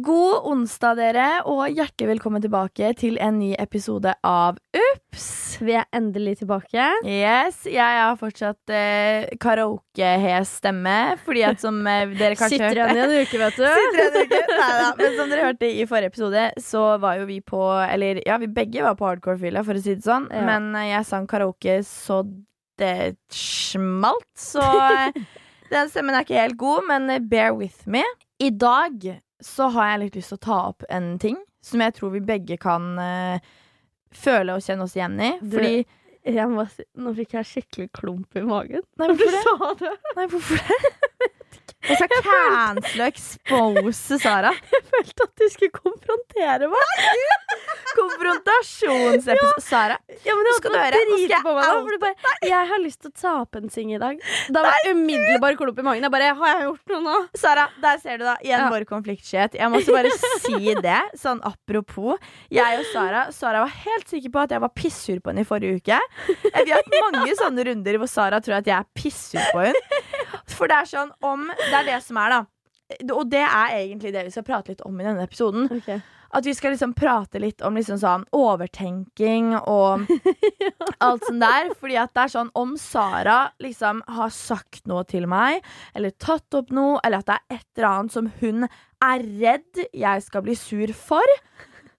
God onsdag, dere, og hjertelig velkommen tilbake til en ny episode av Ups. Vi er endelig tilbake. Yes, Jeg har fortsatt eh, karaoke-hes stemme, fordi at som eh, dere kanskje Sitter igjen i en uke, vet du. Sitter igjen i en uke. Neida, Men som dere hørte i forrige episode, så var jo vi på Eller ja, vi begge var på hardcore-fylla, for å si det sånn. Ja. Men eh, jeg sang karaoke så det smalt, så eh, den stemmen er ikke helt god, men eh, bear with me. I dag så har jeg litt lyst til å ta opp en ting som jeg tror vi begge kan eh, føle og kjenne oss igjen i. Du- Fordi Jeg må si, nå fikk jeg skikkelig klump i magen. Nei, hvorfor det. Nei, hvorfor det? Jeg skal cancele og expose Sara. Jeg følte at du skulle konfrontere meg. Konfrontasjonsepisode. Sara, Ja, men det skal du høre. Jeg meg, bare, Jeg har lyst til å ta opp en sing i dag. Da var det umiddelbar klump i magen. Jeg bare Har jeg gjort noe nå? Sara, der ser du da igjen Ja. vår konfliktskyhet. Jeg må også bare si det, sånn apropos. Jeg og Sara Sara var helt sikker på at jeg var pissur på henne i forrige uke. Vi har hatt mange sånne runder hvor Sara tror at jeg er pissur på henne. For det er sånn om Det er det som er, da. Og det er egentlig det vi skal prate litt om i denne episoden. At vi skal liksom prate litt om liksom sånn overtenking og alt sånt der. Fordi at det er sånn om Sara liksom har sagt noe til meg, eller tatt opp noe, eller at det er et eller annet som hun er redd jeg skal bli sur for.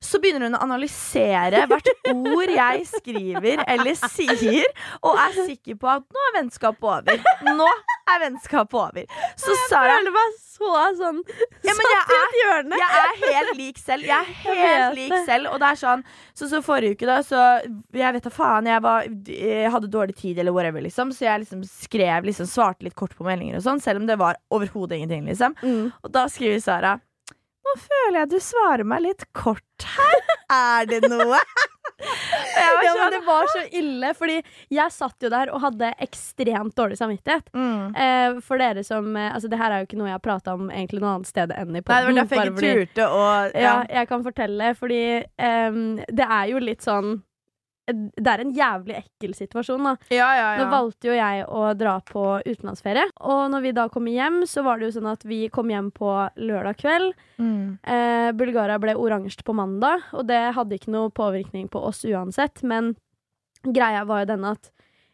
Så begynner hun å analysere hvert ord jeg skriver eller sier, og er sikker på at nå er vennskapet over. Nå er vennskapet over. Så Sara føler meg så sånn ja, men jeg er, jeg er helt lik selv. Jeg er helt lik selv. Og det er sånn Så, så forrige uke, da, så Jeg vet da faen. Jeg, var, jeg hadde dårlig tid, eller whatever, liksom. Så jeg liksom skrev liksom svarte litt kort på meldinger og sånn, selv om det var overhodet ingenting, liksom. Mm. Og da skriver Sara føler jeg du svarer meg litt kort her. Er det noe? Var Ja, men det var så ille, fordi jeg satt jo der og hadde ekstremt dårlig samvittighet. mm. Eh, for dere som eh, Altså, det her er jo ikke noe jeg har prata om egentlig noe annet sted enn i Nei, det var derfor jeg ikke turte å Ja, ja. jeg kan fortelle, fordi eh, det er jo litt sånn Det er en jævlig ekkel situasjon, da. Ja, ja, Nå valgte jo jeg å dra på utenlandsferie, og når vi da kom hjem, så var det jo sånn at vi kom hjem på lørdag kveld. Mm. Eh, Bulgaria ble oransje på mandag, og det hadde ikke noe påvirkning på oss uansett, men greia var jo denne at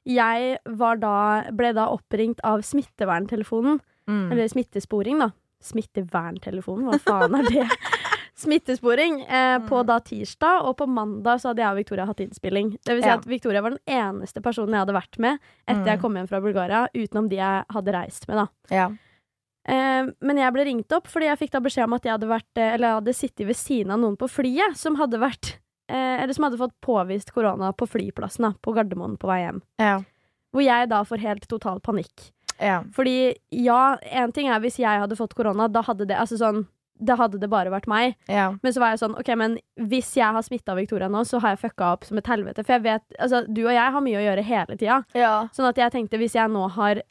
jeg var da, ble da oppringt av smitteverntelefonen. Mm. Eller smittesporing, da. Smitteverntelefonen, hva faen er det? Smittesporing eh, på da tirsdag, og på mandag så hadde jeg og Victoria hatt innspilling. Det vil si Ja. at Victoria var den eneste personen jeg hadde vært med etter Mm. jeg kom hjem fra Bulgaria, utenom de jeg hadde reist med, da. Ja. Eh, men jeg ble ringt opp fordi jeg fikk da beskjed om at jeg hadde, vært, eh, eller jeg hadde sittet ved siden av noen på flyet som hadde vært eh, Eller som hadde fått påvist korona på flyplassen, da, på Gardermoen på vei hjem. Ja. Hvor jeg da får helt total panikk. ja. Fordi ja, en ting er hvis jeg hadde fått korona, da hadde det altså sånn da hadde det bare vært meg. ja. Men så var jeg sånn, ok, men hvis jeg har smitta Victoria nå, så har jeg fucka opp som et helvete. For jeg vet, altså, du og jeg har mye å gjøre hele tida. ja. Sånn at jeg tenkte, hvis jeg nå har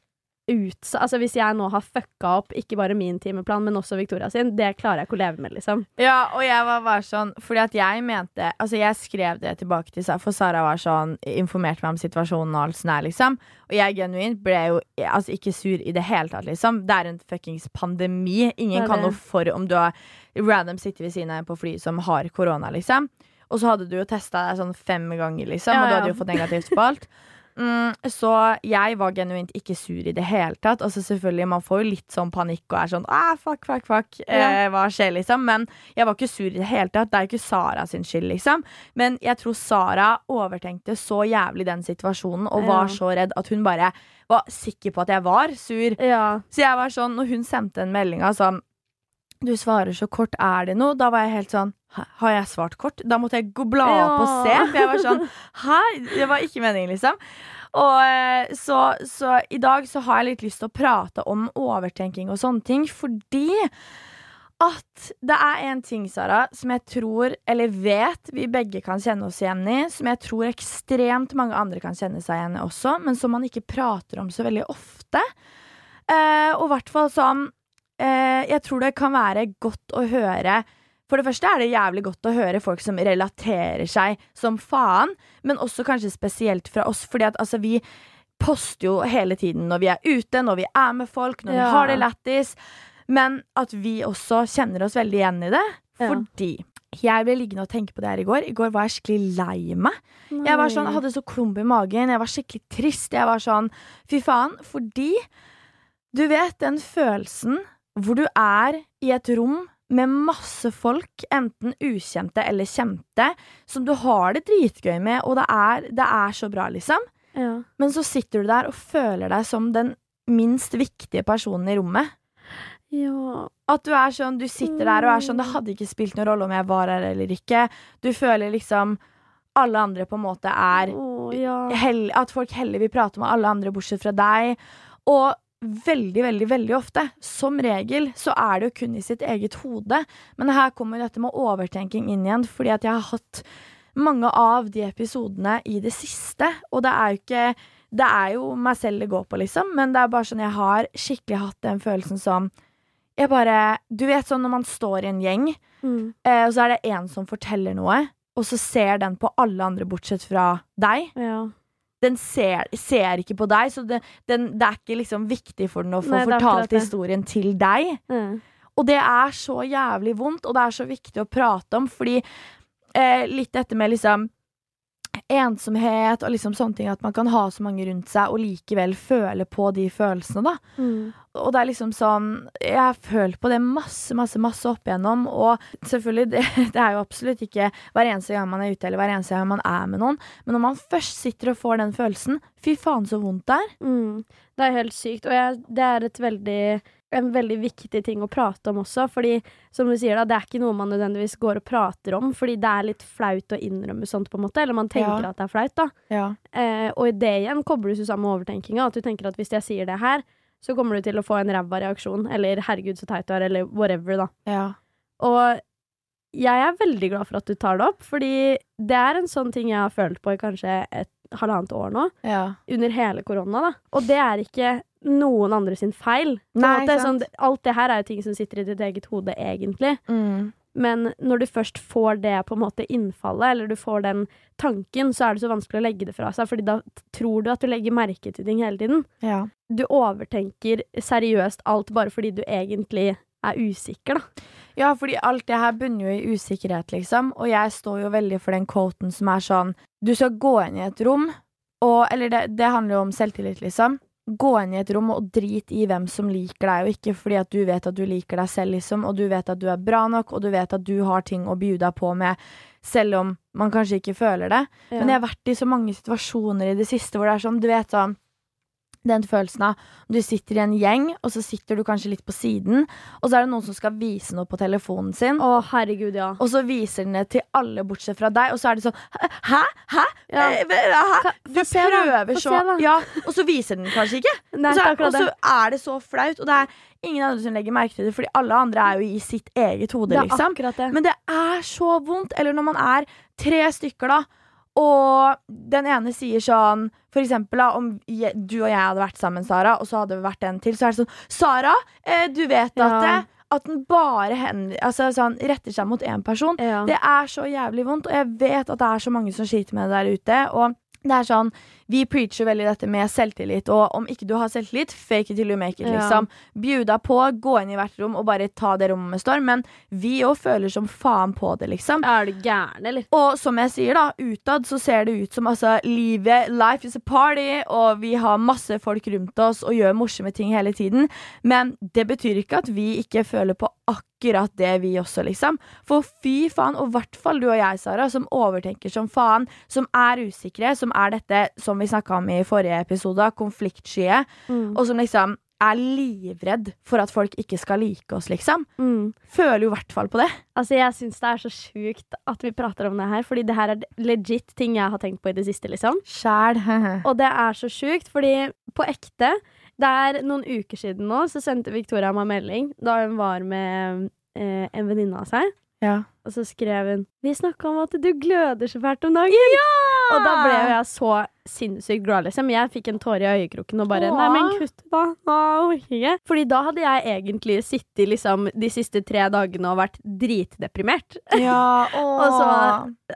ut, altså hvis jeg nå har fucka opp ikke bare min timeplan, men også Victoria sin, det klarer jeg ikke å leve med, liksom. Ja, og jeg var bare sånn Fordi at jeg mente Altså, jeg skrev det tilbake til Sara, for Sara var sånn informerte meg om situasjonen og alt sånt der, liksom. Og jeg genuint ble jo altså, ikke sur i det hele tatt, liksom. Det er en fuckings pandemi. Ingen kan noe for om du har random sitter ved siden av en på fly som har korona, liksom. Og så hadde du jo testa deg sånn fem ganger, liksom, Ja, og du hadde jo fått negativt på alt. Mm, så jeg var genuint ikke sur i det hele tatt. Altså selvfølgelig, Man får jo litt sånn panikk og er sånn ah, fuck, fuck, fuck. Eh, hva skjer, liksom? Men jeg var ikke sur i det hele tatt. Det er jo ikke Sara sin skyld, liksom. Men jeg tror Sara overtenkte så jævlig den situasjonen og var Ja. så redd at hun bare var sikker på at jeg var sur. Ja. Så jeg var sånn, når hun sendte en melding sånn Du svarer så kort, er det noe? Da var jeg helt sånn Har jeg svart kort? Da måtte jeg bla opp og se, for jeg var sånn Hæ? Det var ikke meningen, liksom. Og eh, så, så i dag så har jeg litt lyst til å prate om overtenking og sånne ting, fordi at det er en ting, Sara, som jeg tror, eller vet, vi begge kan kjenne oss igjen i, som jeg tror ekstremt mange andre kan kjenne seg igjen i også, men som man ikke prater om så veldig ofte. Eh, og i hvert fall sånn Jeg tror det kan være godt å høre For det første er det jævlig godt å høre folk som relaterer seg som faen, men også kanskje spesielt fra oss, fordi at altså vi poster jo hele tiden når vi er ute, når vi er med folk, når Ja. vi har det lættis. Men at vi også kjenner oss veldig igjen i det. Ja. Fordi jeg ble liggende og tenke på det her i går. I går var jeg skikkelig lei meg. Jeg var sånn, jeg hadde så klump i magen. Jeg var skikkelig trist. Jeg var sånn Fy faen. Fordi du vet den følelsen hvor du er i et rom med masse folk, enten ukjente eller kjente, som du har det dritgøy med, og det er, det er så bra, liksom. ja. Men så sitter du der og føler deg som den minst viktige personen i rommet. ja. At du er sånn, du sitter der og er sånn Det hadde ikke spilt noen rolle om jeg var her eller ikke. Du føler liksom alle andre på en måte er oh, ja. At folk heller vil prate med alle andre bortsett fra deg. Og veldig, veldig, veldig ofte, som regel, så er det jo kun i sitt eget hode. Men her kommer dette med overtenking inn igjen, fordi at jeg har hatt mange av de episodene i det siste, og det er jo ikke Det er jo meg selv det går på, liksom, men det er bare sånn jeg har skikkelig hatt den følelsen som jeg bare Du vet sånn når man står i en gjeng, Mm. eh, og så er det en som forteller noe, og så ser den på alle andre bortsett fra deg. ja. Den ser, ser ikke på deg, så det, den, det er ikke liksom viktig for den å få Nei, fortalt historien til deg. Mm. Og det er så jævlig vondt, og det er så viktig å prate om, fordi eh, litt dette med liksom ensomhet og liksom sånne ting, at man kan ha så mange rundt seg og likevel føle på de følelsene, da. Mm. Og det er liksom sånn Jeg har følt på det masse, masse, masse opp igjennom. Og selvfølgelig, det, det er jo absolutt ikke hver eneste gang man er ute, eller hver eneste gang man er med noen. Men når man først sitter og får den følelsen, fy faen så vondt det er. Mm. Det er helt sykt, og jeg, det er et veldig, en veldig viktig ting å prate om også. Fordi, som du sier, da, det er ikke noe man nødvendigvis går og prater om, fordi det er litt flaut å innrømme sånt, på en måte. Eller man tenker Ja. at det er flaut, da. Ja. Eh, og i det igjen kobles du sammen med overtenkinga. At du tenker at hvis jeg sier det her, så kommer du til å få en ræva reaksjon. Eller 'herregud, så teit du er', eller whatever, da. ja. Og jeg er veldig glad for at du tar det opp, fordi det er en sånn ting jeg har følt på i kanskje et halvannet år nå. ja. Under hele korona, da. Og det er ikke noen andre sin feil. Nei, sant. sånn, alt det her er jo ting som sitter i ditt eget hode, egentlig. Mm. Men når du først får det på en måte innfallet, eller du får den tanken, så er det så vanskelig å legge det fra seg, Fordi da tror du at du legger merke til ting hele tiden. ja. Du overtenker seriøst alt bare fordi du egentlig er usikker, da. Ja, fordi alt det her bunner jo i usikkerhet, liksom. Og jeg står jo veldig for den quoten som er sånn Du skal gå inn i et rom, og Eller det, det handler jo om selvtillit, liksom. Gå inn i et rom og drit i hvem som liker deg, og ikke fordi at du vet at du liker deg selv, liksom, og du vet at du er bra nok, og du vet at du har ting å bjude deg på med, selv om man kanskje ikke føler det. Men jeg har vært i så mange situasjoner i det siste hvor det er sånn, du vet sånn den følelsen av du sitter i en gjeng, og så sitter du kanskje litt på siden, og så er det noen som skal vise noe på telefonen sin, Å, herregud, ja. og så viser den det til alle bortsett fra deg, og så er det sånn Hæ? Hæ? Ja. Eh, Hæ? Ka- Du prøver så. Ja, og så viser den kanskje ikke. Nei, og, så og så det. er det så flaut, og det er ingen andre som legger merke til det, fordi alle andre er jo i sitt eget hode, Det liksom. det. Men det er så vondt. Eller når man er tre stykker, da. Og den ene sier sånn For eksempel da, om du og jeg hadde vært sammen, Sara, og så hadde vi vært en til, så er det sånn Sara, eh, du vet at, Ja. eh, at den bare hen, altså, sånn, retter seg mot én person. Ja. Det er så jævlig vondt, og jeg vet at det er så mange som sliter med det der ute. Og det er sånn, Vi preacher veldig dette med selvtillit, og om ikke du har selvtillit, fake it till you make it. Liksom Bjud deg på, gå inn i hvert rom og bare ta det rommet med storm. Men vi òg føler som faen på det, liksom. Er du gæren, eller? Og som jeg sier, da, utad så ser det ut som altså, livet Life is a party, og vi har masse folk rundt oss og gjør morsomme ting hele tiden. Men det betyr ikke at vi ikke føler på akkurat det, vi også, liksom. For fy faen, og i hvert fall du og jeg, Sara, som overtenker som faen, som er usikre, som er dette som vi snakka om i forrige episode, konfliktsky, Mm. og som liksom er livredd for at folk ikke skal like oss, liksom. Mm. Føler jo i hvert fall på det. Altså, jeg syns det er så sjukt at vi prater om det her, fordi det her er legit ting jeg har tenkt på i det siste, liksom. Sjæl. Og det er så sjukt, fordi på ekte Det er noen uker siden nå, så sendte Victoria meg melding da hun var med eh, en venninne av seg. ja. Og så skrev hun 'Vi snakka om at du gløder så fælt om dagen'. Ja! Og da ble jeg så sinnssykt glad, liksom. Jeg fikk en tåre i øyekroken og bare Åh. Nei, men kutt, da. Nå orker jeg ikke. Fordi da hadde jeg egentlig sittet liksom de siste tre dagene og vært dritdeprimert. Ja, Og så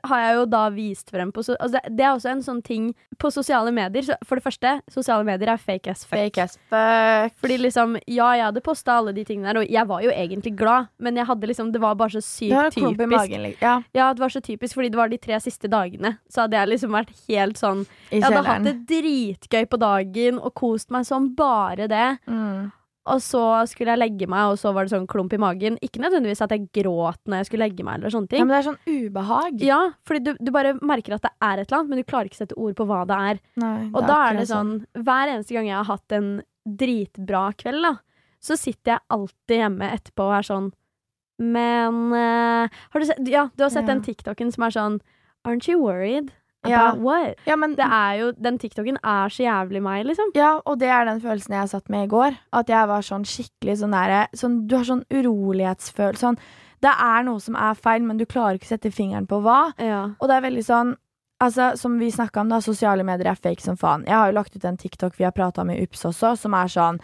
har jeg jo da vist frem på so altså det, er også en sånn ting på sosiale medier. For det første, sosiale medier er fake as fuck. Fake as fuck. Fordi liksom, ja, jeg hadde posta alle de tingene der, og jeg var jo egentlig glad, men jeg hadde liksom, det var bare så sykt typisk. magen. liksom. Ja, Ja, det var så typisk, fordi det var de tre siste dagene. Så hadde jeg liksom vært helt sånn i Jeg hadde hatt det dritgøy på dagen og kost meg som bare det. Mm. Og så skulle jeg legge meg, og så var det sånn klump i magen. Ikke nødvendigvis at jeg gråt når jeg skulle legge meg, eller sånne Ja, men det er sånn ubehag. Ja, fordi du, du bare merker at det er et eller annet, men du klarer ikke å sette ord på hva det er. Nei, Og da er det sånn, hver eneste gang jeg har hatt en dritbra kveld, da, så sitter jeg alltid hjemme etterpå og er sånn Men uh, har du sett Ja, du har sett Ja. den TikToken som er sånn Aren't you worried? Ja. What? Ja, men Det er jo, Den TikToken er så jævlig meg, liksom. Ja, og det er den følelsen jeg satt med i går. At jeg var sånn skikkelig sånn derre sånn, Du har sånn urolighetsfølelse. Sånn, det er noe som er feil, men du klarer ikke å sette fingeren på hva. Ja. Og det er veldig sånn Altså, Som vi snakka om, da, sosiale medier er fake som faen. Jeg har jo lagt ut en TikTok vi har prata om i UPS også, som er sånn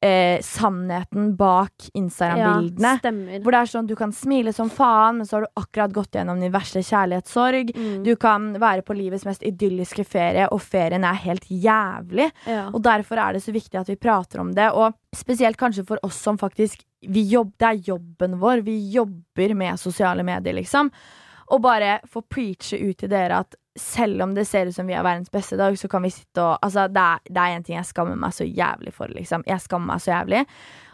eh, Sannheten bak Instagram-bildene. Ja, hvor det er sånn du kan smile som faen, men så har du akkurat gått gjennom din verste kjærlighetssorg. Mm. Du kan være på livets mest idylliske ferie, og ferien er helt jævlig. ja. Og derfor er det så viktig at vi prater om det. Og spesielt kanskje for oss som faktisk vi jobb, Det er jobben vår. Vi jobber med sosiale medier, liksom. Og bare få preache ut til dere at selv om det ser ut som vi har verdens beste dag, så kan vi sitte og Altså, det er, det er en ting jeg skammer meg så jævlig for, liksom. Jeg skammer meg så jævlig.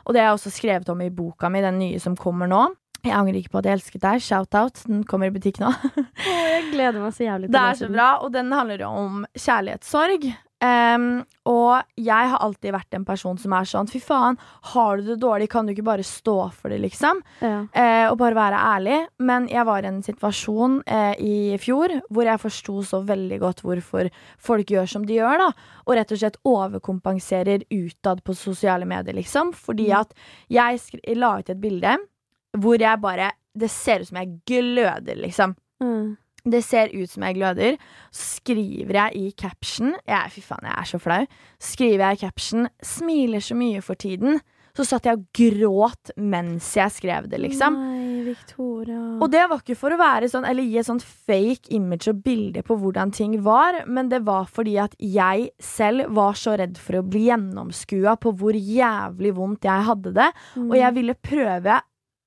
Og det har jeg også skrevet om i boka mi, den nye som kommer nå. Jeg angrer ikke på at jeg elsket deg. Shout-out. Den kommer i butikk nå. Jeg gleder meg så jævlig til Det å er så bra, og den handler jo om kjærlighetssorg. Em, og jeg har alltid vært en person som er sånn Fy faen, har du det dårlig, kan du ikke bare stå for det, liksom? Ja. Uh, og bare være ærlig. Men jeg var i en situasjon uh, i fjor hvor jeg forsto så veldig godt hvorfor folk gjør som de gjør, da. Og rett og slett overkompenserer utad på sosiale medier, liksom. Fordi Mm. at jeg la ut et bilde hvor jeg bare Det ser ut som jeg gløder, liksom. Mm. Det ser ut som jeg gløder. Så skriver jeg i caption jeg, Fy faen, jeg er så flau. Skriver jeg i caption 'Smiler så mye for tiden'. Så satt jeg og gråt mens jeg skrev det, liksom. Nei, Victoria. Og det var ikke for å være sånn Eller gi et sånn fake image og bilde på hvordan ting var, men det var fordi at jeg selv var så redd for å bli gjennomskua på hvor jævlig vondt jeg hadde det. Mm. Og jeg ville prøve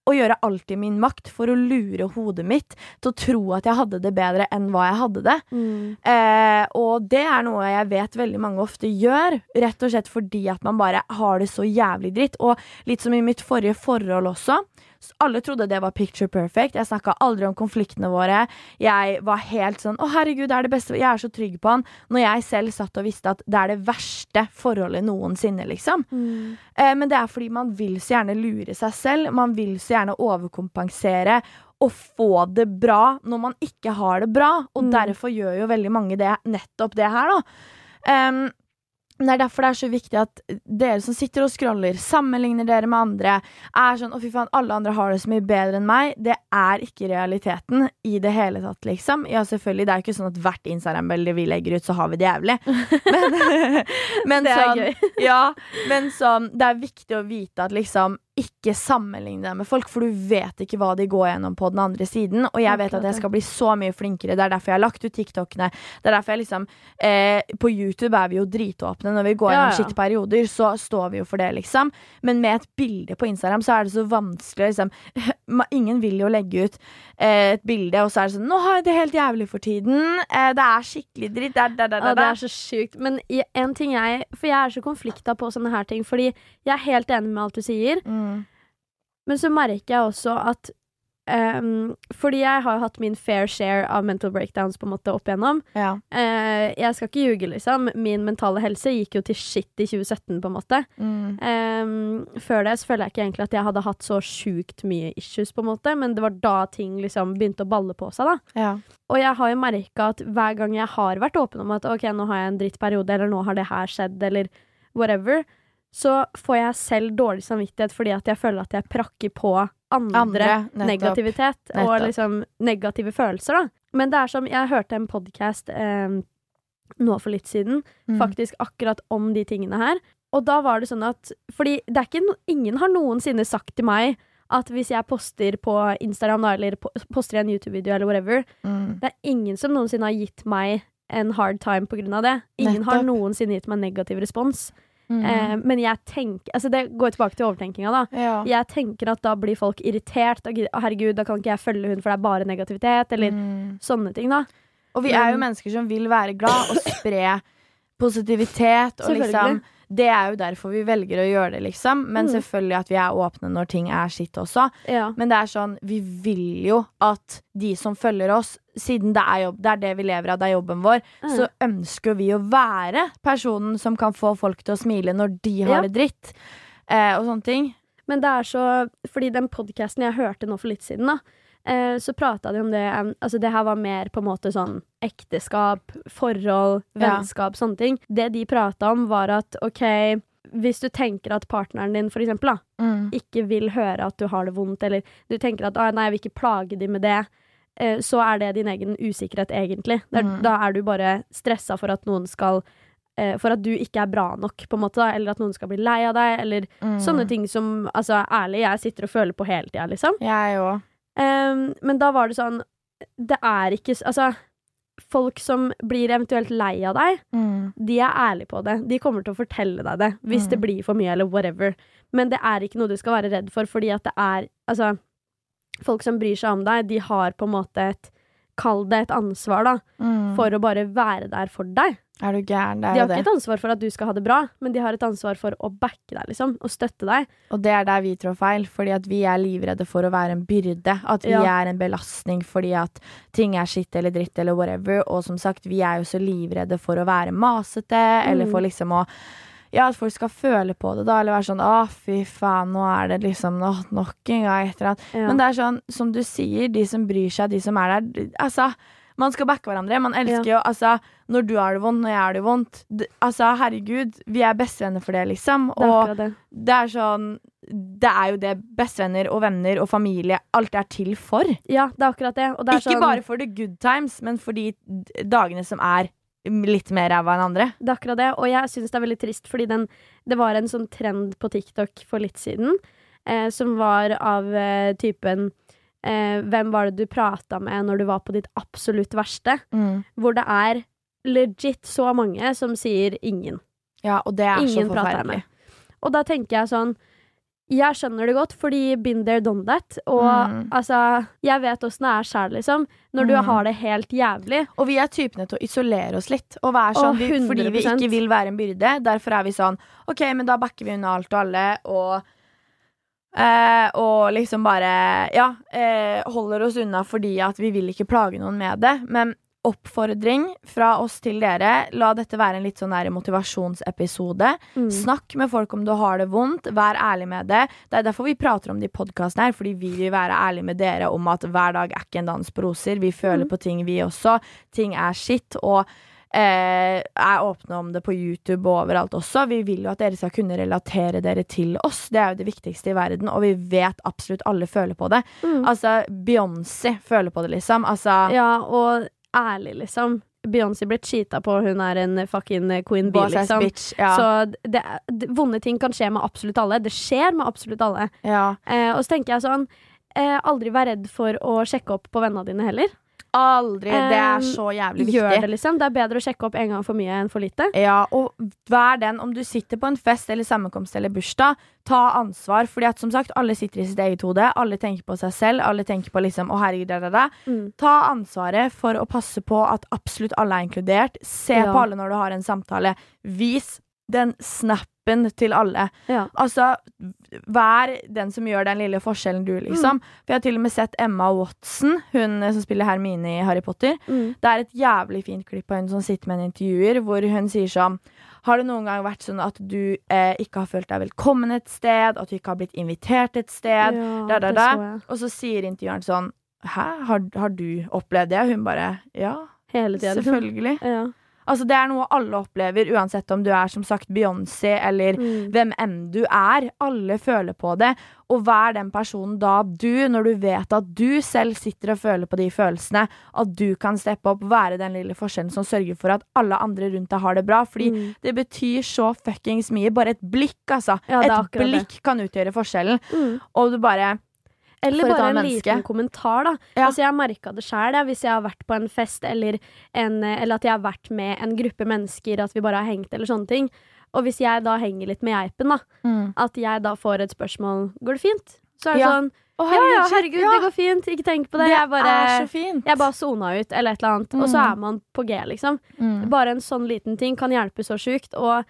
å gjøre alt i min makt for å lure hodet mitt til å tro at jeg hadde det bedre enn hva jeg hadde det. mm. Eh, og det er noe jeg vet veldig mange ofte gjør, rett og slett fordi at man bare har det så jævlig dritt. Og litt som i mitt forrige forhold også. Alle trodde det var picture perfect. Jeg snakka aldri om konfliktene våre. Jeg var helt sånn 'Å, herregud, det er det beste'. Jeg er så trygg på han. Når jeg selv satt og visste at det er det verste forholdet noensinne, liksom. Mm. Eh, men det er fordi man vil så gjerne lure seg selv. Man vil så gjerne overkompensere og få det bra når man ikke har det bra. Og Mm. derfor gjør jo veldig mange det, nettopp det her, da. Em, det er derfor det er så viktig at dere som sitter og scroller, sammenligner dere med andre, er sånn 'Å, fy faen, alle andre har det så mye bedre enn meg'. Det er ikke realiteten i det hele tatt, liksom. Ja, selvfølgelig, det er ikke sånn at hvert Instagram-bilde vi legger ut, så har vi det jævlig. Men, men Det er sånn, gøy. ja, men sånn, det er viktig å vite at liksom ikke sammenligne deg med folk, for du vet ikke hva de går gjennom på den andre siden. Og jeg vet at jeg skal bli så mye flinkere. Det er derfor jeg har lagt ut TikTokene. Det er derfor jeg liksom eh, På YouTube er vi jo dritåpne. Når vi går gjennom ja. skitt perioder, så står vi jo for det, liksom. Men med et bilde på Instagram så er det så vanskelig, liksom. Ingen vil jo legge ut eh, et bilde, og så er det sånn 'Nå har jeg det helt jævlig for tiden'. Eh, det er skikkelig dritt. Der, der, der, Ja, da, det er så sjukt. Men en ting jeg For jeg er så konflikta på sånne her ting. Fordi jeg er helt enig med alt du sier, Mm. Men så merker jeg også at um, Fordi jeg har jo hatt min fair share av mental breakdowns på en måte opp igjennom. Ja. Uh, jeg skal ikke ljuge, liksom. Min mentale helse gikk jo til shit i 2017, på en måte. Mm. Um, før det så føler jeg ikke egentlig at jeg hadde hatt så sjukt mye issues, på en måte, men det var da ting liksom begynte å balle på seg, da. ja. Og jeg har jo merka at hver gang jeg har vært åpen om at ok, nå har jeg en drittperiode, eller nå har det her skjedd, eller whatever, så får jeg selv dårlig samvittighet fordi at jeg føler at jeg prakker på andre, Andre, nettopp. negativitet og liksom negative følelser, da. Men det er som Jeg hørte en podkast eh, nå for litt siden, Mm. faktisk akkurat om de tingene her. Og da var det sånn at Fordi det er ikke no, ingen har noensinne sagt til meg at hvis jeg poster på Instagram eller poster en YouTube-video eller whatever, Mm. det er ingen som noensinne har gitt meg en hard time på grunn av det. Ingen har noensinne gitt meg negativ respons. Mm. Eh, men jeg tenker Altså, det går tilbake til overtenkinga, da. ja. Jeg tenker at da blir folk irritert. Og, herregud, da kan ikke jeg følge hun, for det er bare negativitet. Eller Mm. sånne ting, da. Og vi er jo mennesker som vil være glad og spre positivitet. Og liksom. Det er jo derfor vi velger å gjøre det, liksom. Men Mm. selvfølgelig at vi er åpne når ting er skitt også. Ja. Men det er sånn, vi vil jo at de som følger oss, siden det er, jobb, det er det vi lever av, det er jobben vår, Mm. så ønsker vi å være personen som kan få folk til å smile når de har Ja. det dritt. Eh, og sånne ting. Men det er så Fordi den podkasten jeg hørte nå for litt siden, da, eh, så prata de om det Altså, det her var mer på en måte sånn ekteskap, forhold, Ja. vennskap, sånne ting. Det de prata om, var at OK, hvis du tenker at partneren din, for eksempel, da, Mm. ikke vil høre at du har det vondt, eller du tenker at «Å, nei, jeg vil ikke plage dem med det, eh, så er det din egen usikkerhet, egentlig. Det er, Mm. Da er du bare stressa for at noen skal eh, For at du ikke er bra nok, på en måte, da, eller at noen skal bli lei av deg, eller Mm. sånne ting som Altså, ærlig, jeg sitter og føler på hele tida, liksom. Jeg òg. Em, men da var det sånn Det er ikke Altså, folk som blir eventuelt lei av deg, Mm. de er ærlige på det. De kommer til å fortelle deg det hvis Mm. det blir for mye, eller whatever. Men det er ikke noe du skal være redd for, fordi at det er Altså, folk som bryr seg om deg, de har på en måte et Kall det et ansvar, da, Mm. for å bare være der for deg. Er du gæren? Det De er har jo ikke det. et ansvar for at du skal ha det bra, men de har et ansvar for å backe deg, liksom, og støtte deg. Og det er der vi trår feil, fordi at vi er livredde for å være en byrde. At vi Ja. er en belastning fordi at ting er skitt eller dritt eller whatever. Og som sagt, vi er jo så livredde for å være masete, eller Mm. for liksom å ja, at folk skal føle på det, da, eller være sånn 'Å, fy faen, nå er det liksom nå, nok en gang et eller annet'. Ja. Men det er sånn, som du sier, de som bryr seg, de som er der Altså, man skal backe hverandre. Man elsker jo Altså, når du har det vondt, når jeg har det vondt Altså, herregud, vi er bestevenner for det, liksom. det er det. det er sånn Det er jo det bestevenner og venner og familie alt er til for. Ja, det er akkurat det. Og det er Ikke sånn, bare for the good times, men for de dagene som er litt mer ræva enn andre. Det er akkurat det, og jeg syns det er veldig trist, fordi den, det var en sånn trend på TikTok for litt siden, eh, som var av eh, typen eh, Hvem var det du prata med når du var på ditt absolutt verste? Hvor det er legit så mange som sier ingen. Ja, og det er Ingen så forferdelig. Og da tenker jeg sånn Jeg skjønner det godt, fordi been there, done that. Og Mm. altså Jeg vet åssen det er sjæl, liksom. Når du Mm. har det helt jævlig. Og vi er typene til å isolere oss litt. Og være sånn, vi, fordi vi ikke vil være en byrde. Derfor er vi sånn OK, men da backer vi unna alt og alle, og eh, Og liksom bare Ja, eh, holder oss unna fordi at vi vil ikke plage noen med det. Men oppfordring fra oss til dere. La dette være en litt sånn der motivasjonsepisode. Mm. Snakk med folk om du har det vondt. Vær ærlig med det. Det er derfor vi prater om de podkasten her, fordi vi vil være ærlige med dere om at hver dag er ikke en dans på roser. Vi føler Mm. på ting, vi også. Ting er skitt. Og eh, er åpne om det på YouTube og overalt også. Vi vil jo at dere skal kunne relatere dere til oss. Det er jo det viktigste i verden, og vi vet absolutt alle føler på det. Mm. Altså, Beyoncé føler på det, liksom. Altså Ja, og ærlig, liksom. Beyoncé ble cheata på, hun er en fucking queen bee, liksom. bitch. Ja. Så det, det, vonde ting kan skje med absolutt alle. Det skjer med absolutt alle. ja. Eh, og så tenker jeg sånn eh, Aldri vær redd for å sjekke opp på vennene dine heller. Aldri. Det er Um, så jævlig viktig. Gjør det, liksom. Det er bedre å sjekke opp en gang for mye enn for lite. Ja, og vær den om du sitter på en fest eller sammenkomst eller bursdag. Ta ansvar, fordi at som sagt, alle sitter i sitt eget hode. Alle tenker på seg selv. Alle tenker på liksom, å herregud, da, da, da. Mm. Ta ansvaret for å passe på at absolutt alle er inkludert. Se Ja. på alle når du har en samtale. Vis den snappen til alle. Ja. Altså, vær den som gjør den lille forskjellen du, liksom. For jeg har til og med sett Emma Watson, hun eh, som spiller Hermine i Harry Potter. Mm. Det er et jævlig fint klipp av hun som sitter med en intervjuer, hvor hun sier sånn Har det noen gang vært sånn at du eh, ikke har følt deg velkommen et sted, at du ikke har blitt invitert et sted? Ja, da, da, da. så. Og så sier intervjueren sånn Hæ, har, har du opplevd det? Og hun bare Ja, selvfølgelig. Ja. Altså, det er noe alle opplever, uansett om du er som sagt Beyoncé eller Mm. hvem enn du er. Alle føler på det. Og vær den personen da du, når du vet at du selv sitter og føler på de følelsene, at du kan steppe opp, være den lille forskjellen som sørger for at alle andre rundt deg har det bra. Fordi Mm. det betyr så fuckings mye. Bare et blikk, altså. Ja, et blikk det. kan utgjøre forskjellen. Mm. Og du bare Eller bare en menneske. liten kommentar, da. Ja. Altså, jeg har merka det sjøl, hvis jeg har vært på en fest eller, en, eller at jeg har vært med en gruppe mennesker, at vi bare har hengt eller sånne ting. Og hvis jeg da henger litt med geipen, da, at jeg da får et spørsmål Går det fint? Så er det Ja. sånn Å, Ja, ja, herregud, ja. det går fint. Ikke tenk på det. Det jeg bare, er så fint. jeg bare sona ut, eller et eller annet. Og så Mm. er man på G, liksom. Mm. Bare en sånn liten ting kan hjelpe så sjukt. Og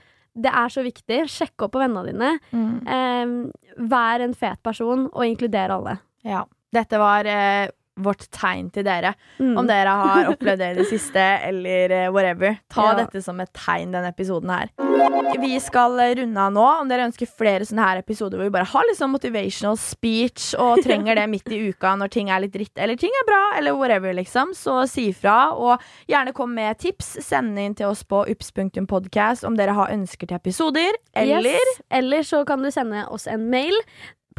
det er så viktig. Sjekk opp på vennene dine. Mm. Eh, vær en fet person, og inkluder alle. Ja. Dette var eh, vårt tegn til dere. Mm. Om dere har opplevd det i det siste, eller eh, whatever. Ta Ja. dette som et tegn, denne episoden her. Vi skal eh, runde av nå. Om dere ønsker flere sånne her episoder hvor vi bare har litt sånn motivational speech og trenger det midt i uka når ting er litt dritt, eller ting er bra, eller whatever, liksom, så si ifra. Og gjerne kom med tips. Send inn til oss på ups.podcast om dere har ønsker til episoder. Eller Yes. Eller så kan du sende oss en mail.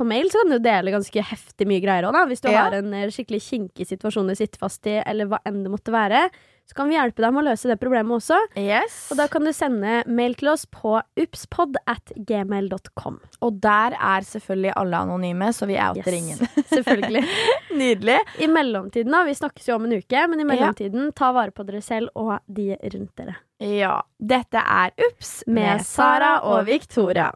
På mail så kan du dele ganske heftig mye greier òg, da. Hvis du Ja. har en eh, skikkelig kinkig situasjon du sitter fast i, eller hva enn det måtte være. Så kan vi hjelpe deg med å løse det problemet også. Yes. Og da kan du sende mail til oss på upspod at gmail.com. Og der er selvfølgelig alle anonyme, så vi outer ingen. Selvfølgelig. Nydelig. I mellomtiden, da. Vi snakkes jo om en uke, men i mellomtiden, ta vare på dere selv og de rundt dere. Ja. Dette er Ups Med Sara og Victoria.